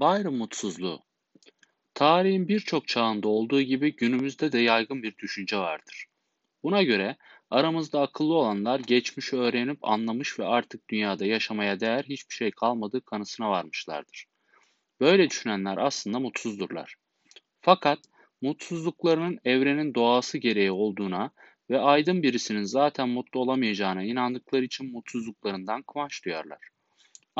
Bayram mutsuzluğu. Tarihin birçok çağında olduğu gibi günümüzde de yaygın bir düşünce vardır. Buna göre aramızda akıllı olanlar geçmişi öğrenip anlamış ve artık dünyada yaşamaya değer hiçbir şey kalmadığı kanısına varmışlardır. Böyle düşünenler aslında mutsuzdurlar. Fakat mutsuzluklarının evrenin doğası gereği olduğuna ve aydın birisinin zaten mutlu olamayacağına inandıkları için mutsuzluklarından kumaş duyarlar.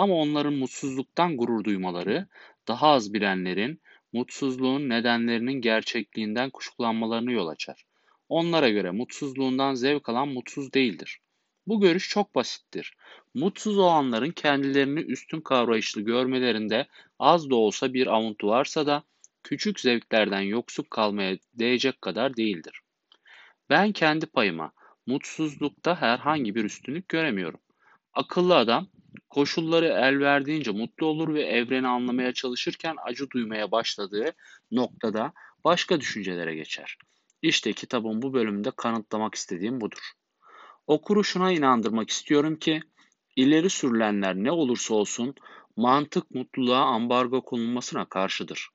Ama onların mutsuzluktan gurur duymaları, daha az bilenlerin mutsuzluğun nedenlerinin gerçekliğinden kuşkulanmalarını yol açar. Onlara göre mutsuzluğundan zevk alan mutsuz değildir. Bu görüş çok basittir. Mutsuz olanların kendilerini üstün kavrayışlı görmelerinde az da olsa bir avuntu varsa da küçük zevklerden yoksuk kalmaya değecek kadar değildir. Ben kendi payıma mutsuzlukta herhangi bir üstünlük göremiyorum. Akıllı adam koşulları el verdiğince mutlu olur ve evreni anlamaya çalışırken acı duymaya başladığı noktada başka düşüncelere geçer. İşte kitabın bu bölümünde kanıtlamak istediğim budur. Okuru şuna inandırmak istiyorum ki ileri sürülenler ne olursa olsun mantık mutluluğa ambargo konulmasına karşıdır.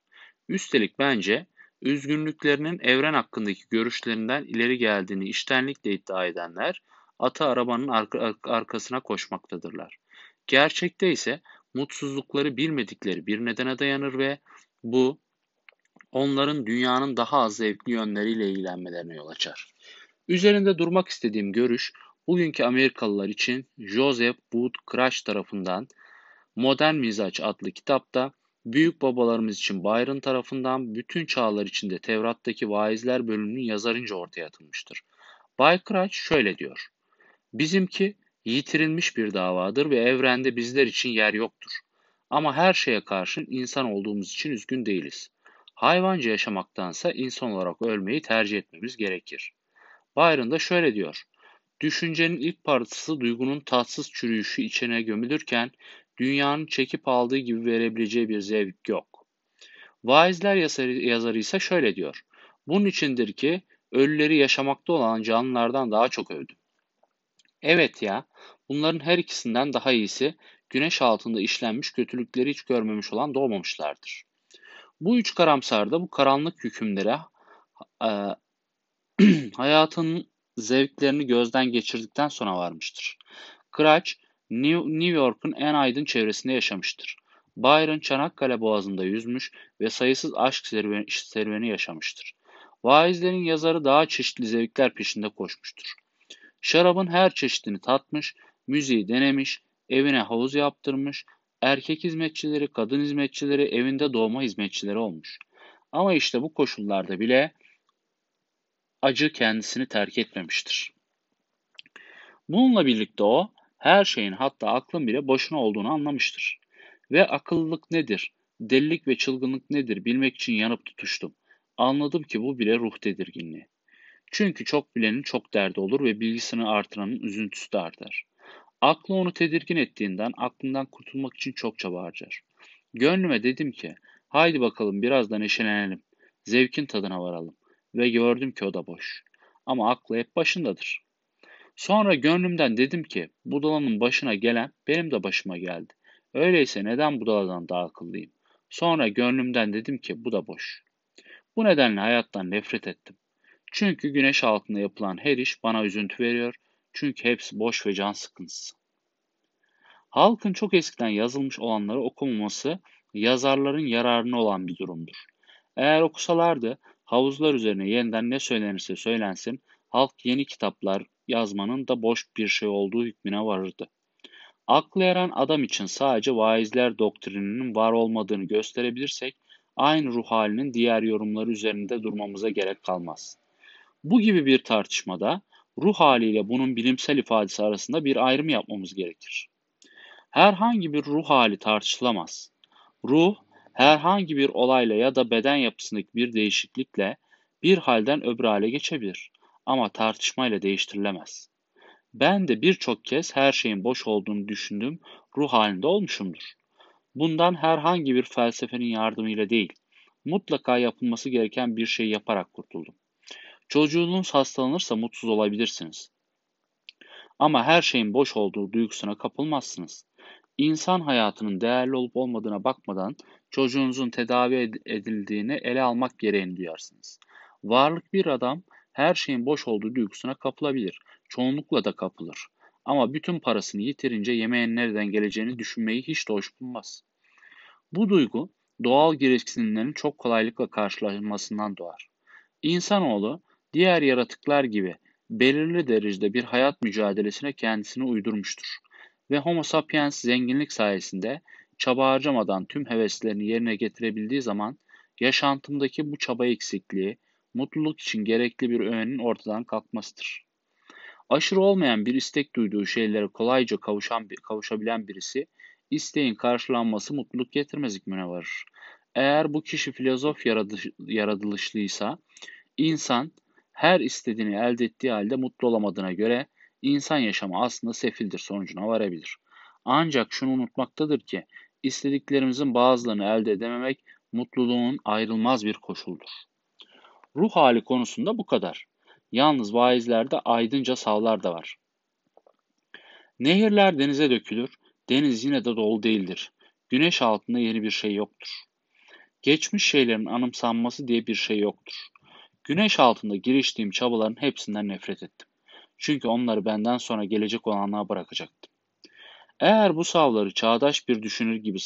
Üstelik bence üzgünlüklerinin evren hakkındaki görüşlerinden ileri geldiğini iştenlikle iddia edenler atı arabanın arka, arkasına koşmaktadırlar. Gerçekte ise mutsuzlukları bilmedikleri bir nedene dayanır ve bu onların dünyanın daha az zevkli yönleriyle ilgilenmelerine yol açar. Üzerinde durmak istediğim görüş bugünkü Amerikalılar için Joseph Wood Crash tarafından Modern Mizaç adlı kitapta büyük babalarımız için Byron tarafından bütün çağlar içinde Tevrat'taki vaizler bölümünün yazarınca ortaya atılmıştır. Bay Crouch şöyle diyor. Bizimki yitirilmiş bir davadır ve evrende bizler için yer yoktur. Ama her şeye karşın insan olduğumuz için üzgün değiliz. Hayvanca yaşamaktansa insan olarak ölmeyi tercih etmemiz gerekir. Byron da şöyle diyor. Düşüncenin ilk parçası duygunun tatsız çürüyüşü içine gömülürken dünyanın çekip aldığı gibi verebileceği bir zevk yok. Vaizler yazarı ise şöyle diyor. Bunun içindir ki ölüleri yaşamakta olan canlılardan daha çok övdüm. Evet ya, bunların her ikisinden daha iyisi güneş altında işlenmiş kötülükleri hiç görmemiş olan doğmamışlardır. Bu üç karamsarda bu karanlık hükümlere e, hayatın zevklerini gözden geçirdikten sonra varmıştır. Crouch, New York'un en aydın çevresinde yaşamıştır. Byron Çanakkale Boğazı'nda yüzmüş ve sayısız aşk serüveni, serüveni yaşamıştır. Vaizlerin yazarı daha çeşitli zevkler peşinde koşmuştur. Şarabın her çeşidini tatmış, müziği denemiş, evine havuz yaptırmış, erkek hizmetçileri, kadın hizmetçileri, evinde doğma hizmetçileri olmuş. Ama işte bu koşullarda bile acı kendisini terk etmemiştir. Bununla birlikte o, her şeyin hatta aklın bile boşuna olduğunu anlamıştır. Ve akıllılık nedir, delilik ve çılgınlık nedir bilmek için yanıp tutuştum. Anladım ki bu bile ruh tedirginliği. Çünkü çok bilenin çok derdi olur ve bilgisini artıranın üzüntüsü de artar. Aklı onu tedirgin ettiğinden aklından kurtulmak için çok çaba harcar. Gönlüme dedim ki, haydi bakalım biraz da neşelenelim, zevkin tadına varalım. Ve gördüm ki o da boş. Ama aklı hep başındadır. Sonra gönlümden dedim ki, budalanın başına gelen benim de başıma geldi. Öyleyse neden budaladan daha akıllıyım? Sonra gönlümden dedim ki bu da boş. Bu nedenle hayattan nefret ettim. Çünkü güneş altında yapılan her iş bana üzüntü veriyor. Çünkü hepsi boş ve can sıkıntısı. Halkın çok eskiden yazılmış olanları okumaması yazarların yararına olan bir durumdur. Eğer okusalardı havuzlar üzerine yeniden ne söylenirse söylensin halk yeni kitaplar yazmanın da boş bir şey olduğu hükmüne varırdı. Aklı eren adam için sadece vaizler doktrininin var olmadığını gösterebilirsek aynı ruh halinin diğer yorumları üzerinde durmamıza gerek kalmaz. Bu gibi bir tartışmada ruh haliyle bunun bilimsel ifadesi arasında bir ayrım yapmamız gerekir. Herhangi bir ruh hali tartışılamaz. Ruh, herhangi bir olayla ya da beden yapısındaki bir değişiklikle bir halden öbür hale geçebilir ama tartışmayla değiştirilemez. Ben de birçok kez her şeyin boş olduğunu düşündüğüm ruh halinde olmuşumdur. Bundan herhangi bir felsefenin yardımıyla değil, mutlaka yapılması gereken bir şey yaparak kurtuldum. Çocuğunuz hastalanırsa mutsuz olabilirsiniz. Ama her şeyin boş olduğu duygusuna kapılmazsınız. İnsan hayatının değerli olup olmadığına bakmadan çocuğunuzun tedavi edildiğini ele almak gereğini duyarsınız. Varlık bir adam her şeyin boş olduğu duygusuna kapılabilir. Çoğunlukla da kapılır. Ama bütün parasını yitirince yemeğin nereden geleceğini düşünmeyi hiç de hoş bulmaz. Bu duygu doğal gereksinimlerin çok kolaylıkla karşılanmasından doğar. İnsanoğlu diğer yaratıklar gibi belirli derecede bir hayat mücadelesine kendisini uydurmuştur. Ve Homo sapiens zenginlik sayesinde çaba harcamadan tüm heveslerini yerine getirebildiği zaman yaşantımdaki bu çaba eksikliği, mutluluk için gerekli bir öğenin ortadan kalkmasıdır. Aşırı olmayan bir istek duyduğu şeylere kolayca kavuşan, kavuşabilen birisi, isteğin karşılanması mutluluk getirmez hükmüne varır. Eğer bu kişi filozof yaratılış, yaratılışlıysa, insan her istediğini elde ettiği halde mutlu olamadığına göre insan yaşamı aslında sefildir sonucuna varabilir. Ancak şunu unutmaktadır ki istediklerimizin bazılarını elde edememek mutluluğun ayrılmaz bir koşuldur. Ruh hali konusunda bu kadar. Yalnız vaizlerde aydınca savlar da var. Nehirler denize dökülür, deniz yine de dolu değildir. Güneş altında yeni bir şey yoktur. Geçmiş şeylerin anımsanması diye bir şey yoktur. Güneş altında giriştiğim çabaların hepsinden nefret ettim. Çünkü onları benden sonra gelecek olanlığa bırakacaktım. Eğer bu savları çağdaş bir düşünür gibi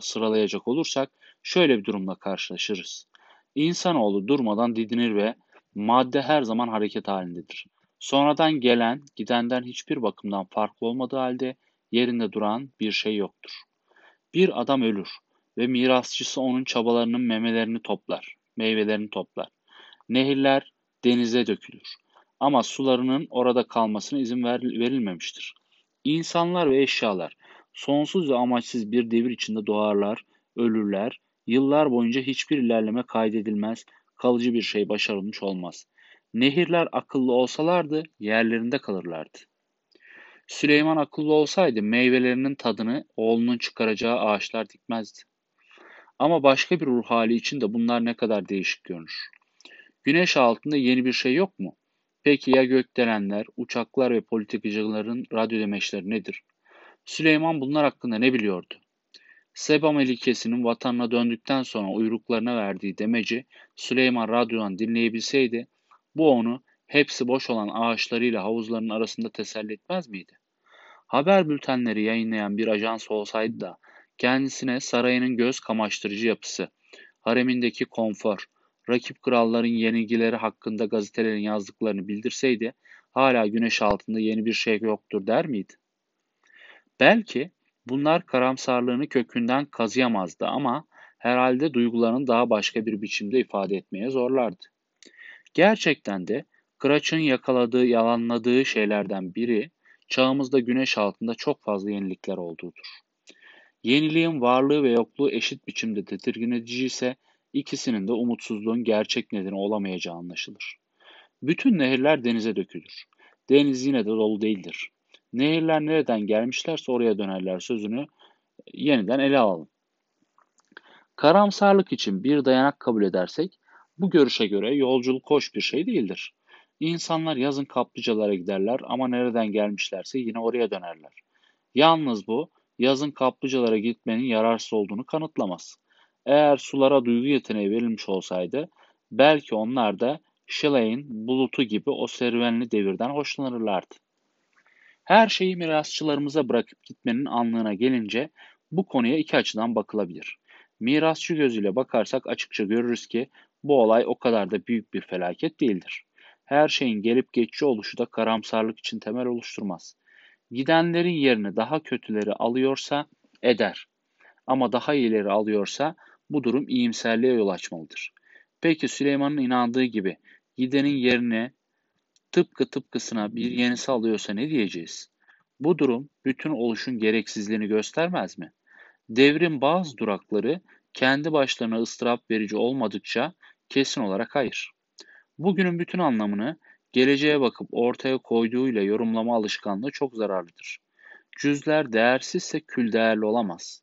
sıralayacak olursak şöyle bir durumla karşılaşırız. İnsanoğlu durmadan didinir ve madde her zaman hareket halindedir. Sonradan gelen, gidenden hiçbir bakımdan farklı olmadığı halde yerinde duran bir şey yoktur. Bir adam ölür ve mirasçısı onun çabalarının memelerini toplar, meyvelerini toplar. Nehirler denize dökülür. Ama sularının orada kalmasına izin verilmemiştir. İnsanlar ve eşyalar sonsuz ve amaçsız bir devir içinde doğarlar, ölürler, yıllar boyunca hiçbir ilerleme kaydedilmez, kalıcı bir şey başarılmış olmaz. Nehirler akıllı olsalardı yerlerinde kalırlardı. Süleyman akıllı olsaydı meyvelerinin tadını oğlunun çıkaracağı ağaçlar dikmezdi. Ama başka bir ruh hali için de bunlar ne kadar değişik görünür. Güneş altında yeni bir şey yok mu? Peki ya gökdelenler, uçaklar ve politikacıların radyo demeçleri nedir? Süleyman bunlar hakkında ne biliyordu? Seba Melikesi'nin vatanına döndükten sonra uyruklarına verdiği demeci Süleyman radyodan dinleyebilseydi, bu onu hepsi boş olan ağaçlarıyla havuzların arasında teselli etmez miydi? Haber bültenleri yayınlayan bir ajans olsaydı da kendisine sarayının göz kamaştırıcı yapısı, haremindeki konfor, rakip kralların yenilgileri hakkında gazetelerin yazdıklarını bildirseydi hala güneş altında yeni bir şey yoktur der miydi? Belki bunlar karamsarlığını kökünden kazıyamazdı ama herhalde duygularını daha başka bir biçimde ifade etmeye zorlardı. Gerçekten de Kıraç'ın yakaladığı, yalanladığı şeylerden biri çağımızda güneş altında çok fazla yenilikler olduğudur. Yeniliğin varlığı ve yokluğu eşit biçimde tedirgin edici ise İkisinin de umutsuzluğun gerçek nedeni olamayacağı anlaşılır. Bütün nehirler denize dökülür. Deniz yine de dolu değildir. Nehirler nereden gelmişlerse oraya dönerler sözünü yeniden ele alalım. Karamsarlık için bir dayanak kabul edersek, bu görüşe göre yolculuk hoş bir şey değildir. İnsanlar yazın kaplıcalara giderler ama nereden gelmişlerse yine oraya dönerler. Yalnız bu, yazın kaplıcalara gitmenin yararsız olduğunu kanıtlamaz. Eğer sulara duygu yeteneği verilmiş olsaydı belki onlar da Shelley'in bulutu gibi o serüvenli devirden hoşlanırlardı. Her şeyi mirasçılarımıza bırakıp gitmenin anlığına gelince bu konuya iki açıdan bakılabilir. Mirasçı gözüyle bakarsak açıkça görürüz ki bu olay o kadar da büyük bir felaket değildir. Her şeyin gelip geçici oluşu da karamsarlık için temel oluşturmaz. Gidenlerin yerini daha kötüleri alıyorsa eder. Ama daha iyileri alıyorsa bu durum iyimserliğe yol açmalıdır. Peki Süleyman'ın inandığı gibi gidenin yerine tıpkı tıpkısına bir yenisi alıyorsa ne diyeceğiz? Bu durum bütün oluşun gereksizliğini göstermez mi? Devrin bazı durakları kendi başlarına ıstırap verici olmadıkça kesin olarak hayır. Bugünün bütün anlamını geleceğe bakıp ortaya koyduğuyla yorumlama alışkanlığı çok zararlıdır. Cüzler değersizse kül değerli olamaz.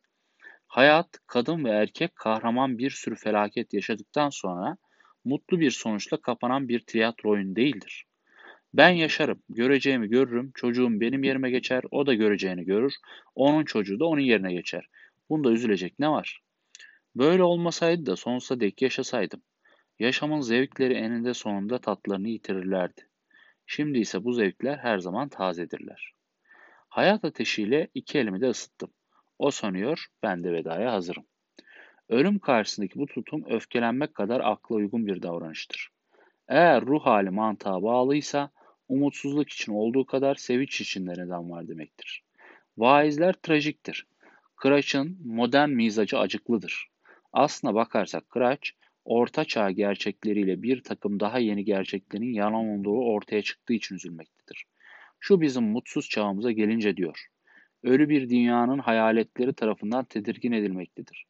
Hayat, kadın ve erkek kahraman bir sürü felaket yaşadıktan sonra mutlu bir sonuçla kapanan bir tiyatro oyunu değildir. Ben yaşarım, göreceğimi görürüm, çocuğum benim yerime geçer, o da göreceğini görür, onun çocuğu da onun yerine geçer. Bunda üzülecek ne var? Böyle olmasaydı da sonsuza dek yaşasaydım. Yaşamın zevkleri eninde sonunda tatlarını yitirirlerdi. Şimdi ise bu zevkler her zaman tazedirler. Hayat ateşiyle iki elimi de ısıttım. O sanıyor, ben de vedaya hazırım. Ölüm karşısındaki bu tutum öfkelenmek kadar akla uygun bir davranıştır. Eğer ruh hali mantığa bağlıysa, umutsuzluk için olduğu kadar sevinç için de neden var demektir. Vaizler trajiktir. Kıraç'ın modern mizacı acıklıdır. Aslına bakarsak Kıraç, orta çağ gerçekleriyle bir takım daha yeni gerçeklerin yalan olduğu ortaya çıktığı için üzülmektedir. Şu bizim mutsuz çağımıza gelince diyor. Ölü bir dünyanın hayaletleri tarafından tedirgin edilmektedir.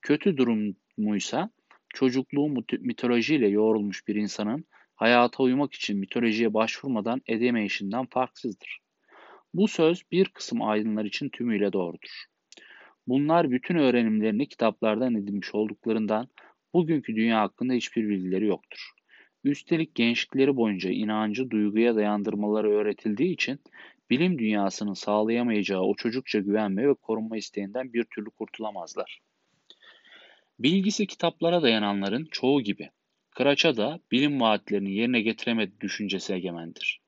Kötü durumuysa çocukluğu mitolojiyle yoğrulmuş bir insanın hayata uymak için mitolojiye başvurmadan edemeyişinden farksızdır. Bu söz bir kısım aydınlar için tümüyle doğrudur. Bunlar bütün öğrenimlerini kitaplardan edinmiş olduklarından bugünkü dünya hakkında hiçbir bilgileri yoktur. Üstelik gençlikleri boyunca inancı duyguya dayandırmaları öğretildiği için bilim dünyasının sağlayamayacağı o çocukça güvenme ve korunma isteğinden bir türlü kurtulamazlar. Bilgisi kitaplara dayananların çoğu gibi Kıraç'a da bilim vaatlerini yerine getiremedi düşüncesi egemendir.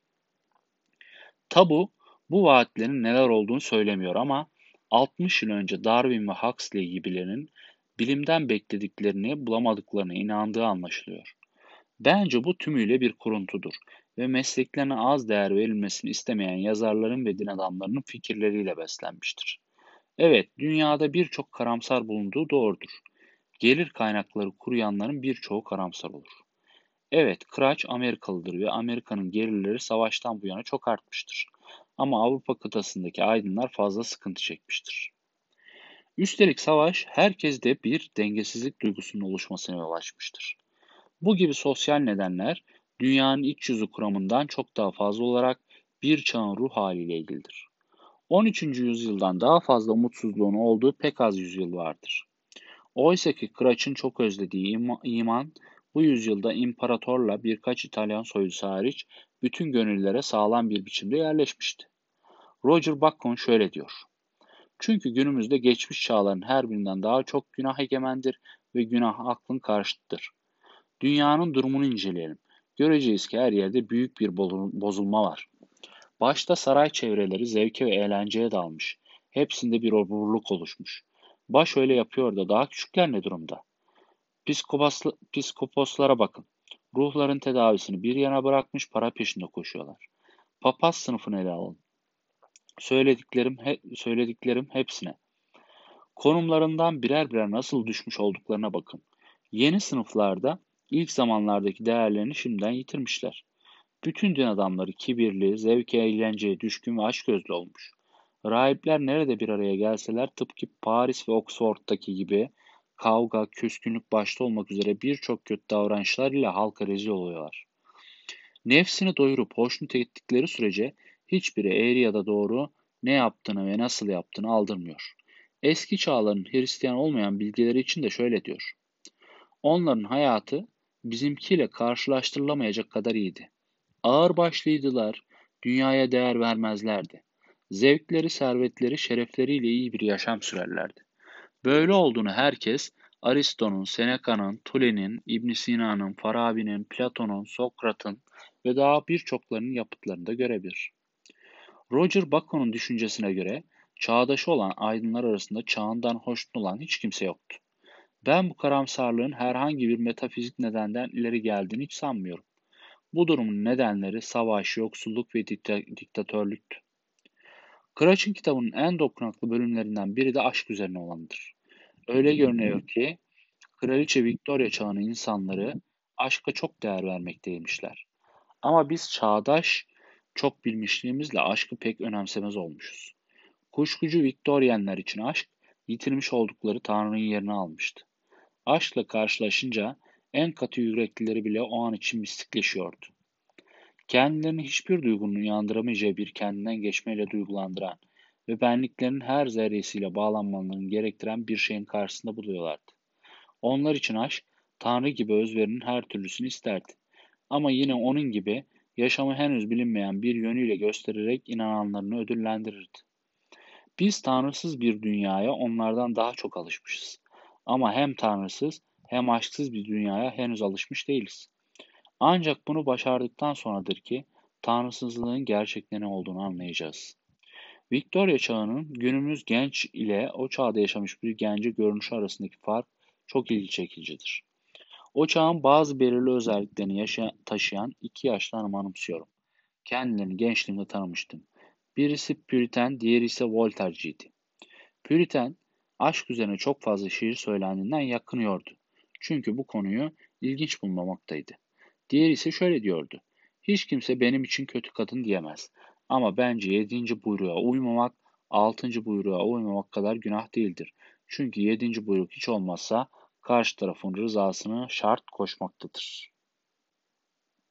Tabu bu vaatlerin neler olduğunu söylemiyor ama 60 yıl önce Darwin ve Huxley gibilerin bilimden beklediklerini bulamadıklarına inandığı anlaşılıyor. Bence bu tümüyle bir kuruntudur ve mesleklerine az değer verilmesini istemeyen yazarların ve din adamlarının fikirleriyle beslenmiştir. Evet, dünyada birçok karamsar bulunduğu doğrudur. Gelir kaynakları kuruyanların birçoğu karamsar olur. Evet, Kıraç Amerikalıdır ve Amerika'nın gelirleri savaştan bu yana çok artmıştır. Ama Avrupa kıtasındaki aydınlar fazla sıkıntı çekmiştir. Üstelik savaş herkeste bir dengesizlik duygusunun oluşmasına yol açmıştır. Bu gibi sosyal nedenler dünyanın iç yüzü kuramından çok daha fazla olarak bir çağın ruh haliyle ilgilidir. 13. yüzyıldan daha fazla umutsuzluğun olduğu pek az yüzyıl vardır. Oysa ki Kıraç'ın çok özlediği iman bu yüzyılda imparatorla birkaç İtalyan soylusu hariç bütün gönüllere sağlam bir biçimde yerleşmişti. Roger Bacon şöyle diyor. Çünkü günümüzde geçmiş çağların her birinden daha çok günah egemendir ve günah aklın karşıtıdır. Dünyanın durumunu inceleyelim. Göreceğiz ki her yerde büyük bir bozulma var. Başta saray çevreleri zevke ve eğlenceye dalmış. Hepsinde bir oburluk oluşmuş. Baş öyle yapıyor da daha küçükler ne durumda? Psikoposlara bakın. Ruhların tedavisini bir yana bırakmış para peşinde koşuyorlar. Papaz sınıfını ele alın. Söylediklerim, he, söylediklerim hepsine. Konumlarından birer birer nasıl düşmüş olduklarına bakın. Yeni sınıflarda ilk zamanlardaki değerlerini şimdiden yitirmişler. Bütün din adamları kibirli, zevke, eğlenceye düşkün ve açgözlü olmuş. Rahipler nerede bir araya gelseler tıpkı Paris ve Oxford'daki gibi kavga, küskünlük başta olmak üzere birçok kötü davranışlar ile halka rezil oluyorlar. Nefsini doyurup hoşnut ettikleri sürece hiçbiri eğri ya da doğru ne yaptığını ve nasıl yaptığını aldırmıyor. Eski çağların Hristiyan olmayan bilgileri için de şöyle diyor. Onların hayatı bizimkiyle karşılaştırılamayacak kadar iyiydi. Ağır başlıydılar, dünyaya değer vermezlerdi. Zevkleri, servetleri, şerefleriyle iyi bir yaşam sürerlerdi. Böyle olduğunu herkes Aristo'nun, Seneca'nın, Tule'nin, İbn Sina'nın, Farabi'nin, Platon'un, Sokrat'ın ve daha birçoklarının yapıtlarında görebilir. Roger Bacon'un düşüncesine göre çağdaşı olan aydınlar arasında çağından hoşnut olan hiç kimse yoktu. Ben bu karamsarlığın herhangi bir metafizik nedenden ileri geldiğini hiç sanmıyorum. Bu durumun nedenleri savaş, yoksulluk ve diktatörlüktü. Kıraç'ın kitabının en dokunaklı bölümlerinden biri de aşk üzerine olanıdır. Öyle görünüyor ki Kraliçe Victoria çağının insanları aşka çok değer vermekteymişler. Ama biz çağdaş çok bilmişliğimizle aşkı pek önemsemez olmuşuz. Kuşkucu Viktoryenler için aşk, yitirmiş oldukları Tanrı'nın yerini almıştı. Aşkla karşılaşınca en katı yüreklileri bile o an için mistikleşiyordu. Kendilerini hiçbir duygunun uyandıramayacağı bir kendinden geçmeyle duygulandıran ve benliklerinin her zerresiyle bağlanmalarını gerektiren bir şeyin karşısında buluyorlardı. Onlar için aşk, Tanrı gibi özverinin her türlüsünü isterdi. Ama yine onun gibi yaşamı henüz bilinmeyen bir yönüyle göstererek inananlarını ödüllendirirdi. Biz tanrısız bir dünyaya onlardan daha çok alışmışız. Ama hem tanrısız hem aşksız bir dünyaya henüz alışmış değiliz. Ancak bunu başardıktan sonradır ki tanrısızlığın gerçekleri olduğunu anlayacağız. Victoria çağının günümüz genç ile o çağda yaşamış bir gence görünüşü arasındaki fark çok ilgi çekicidir. O çağın bazı belirli özelliklerini yaşayan, taşıyan iki yaşlı hanımı anımsıyorum. Kendilerini gençliğimde tanımıştım. Birisi Puritan, diğeri ise Voltaire'ciydi. Puritan, aşk üzerine çok fazla şiir söylendiğinden yakınıyordu. Çünkü bu konuyu ilginç bulmamaktaydı. Diğeri ise şöyle diyordu. Hiç kimse benim için kötü kadın diyemez. Ama bence yedinci buyruğa uymamak, altıncı buyruğa uymamak kadar günah değildir. Çünkü yedinci buyruk hiç olmazsa karşı tarafın rızasını şart koşmaktadır.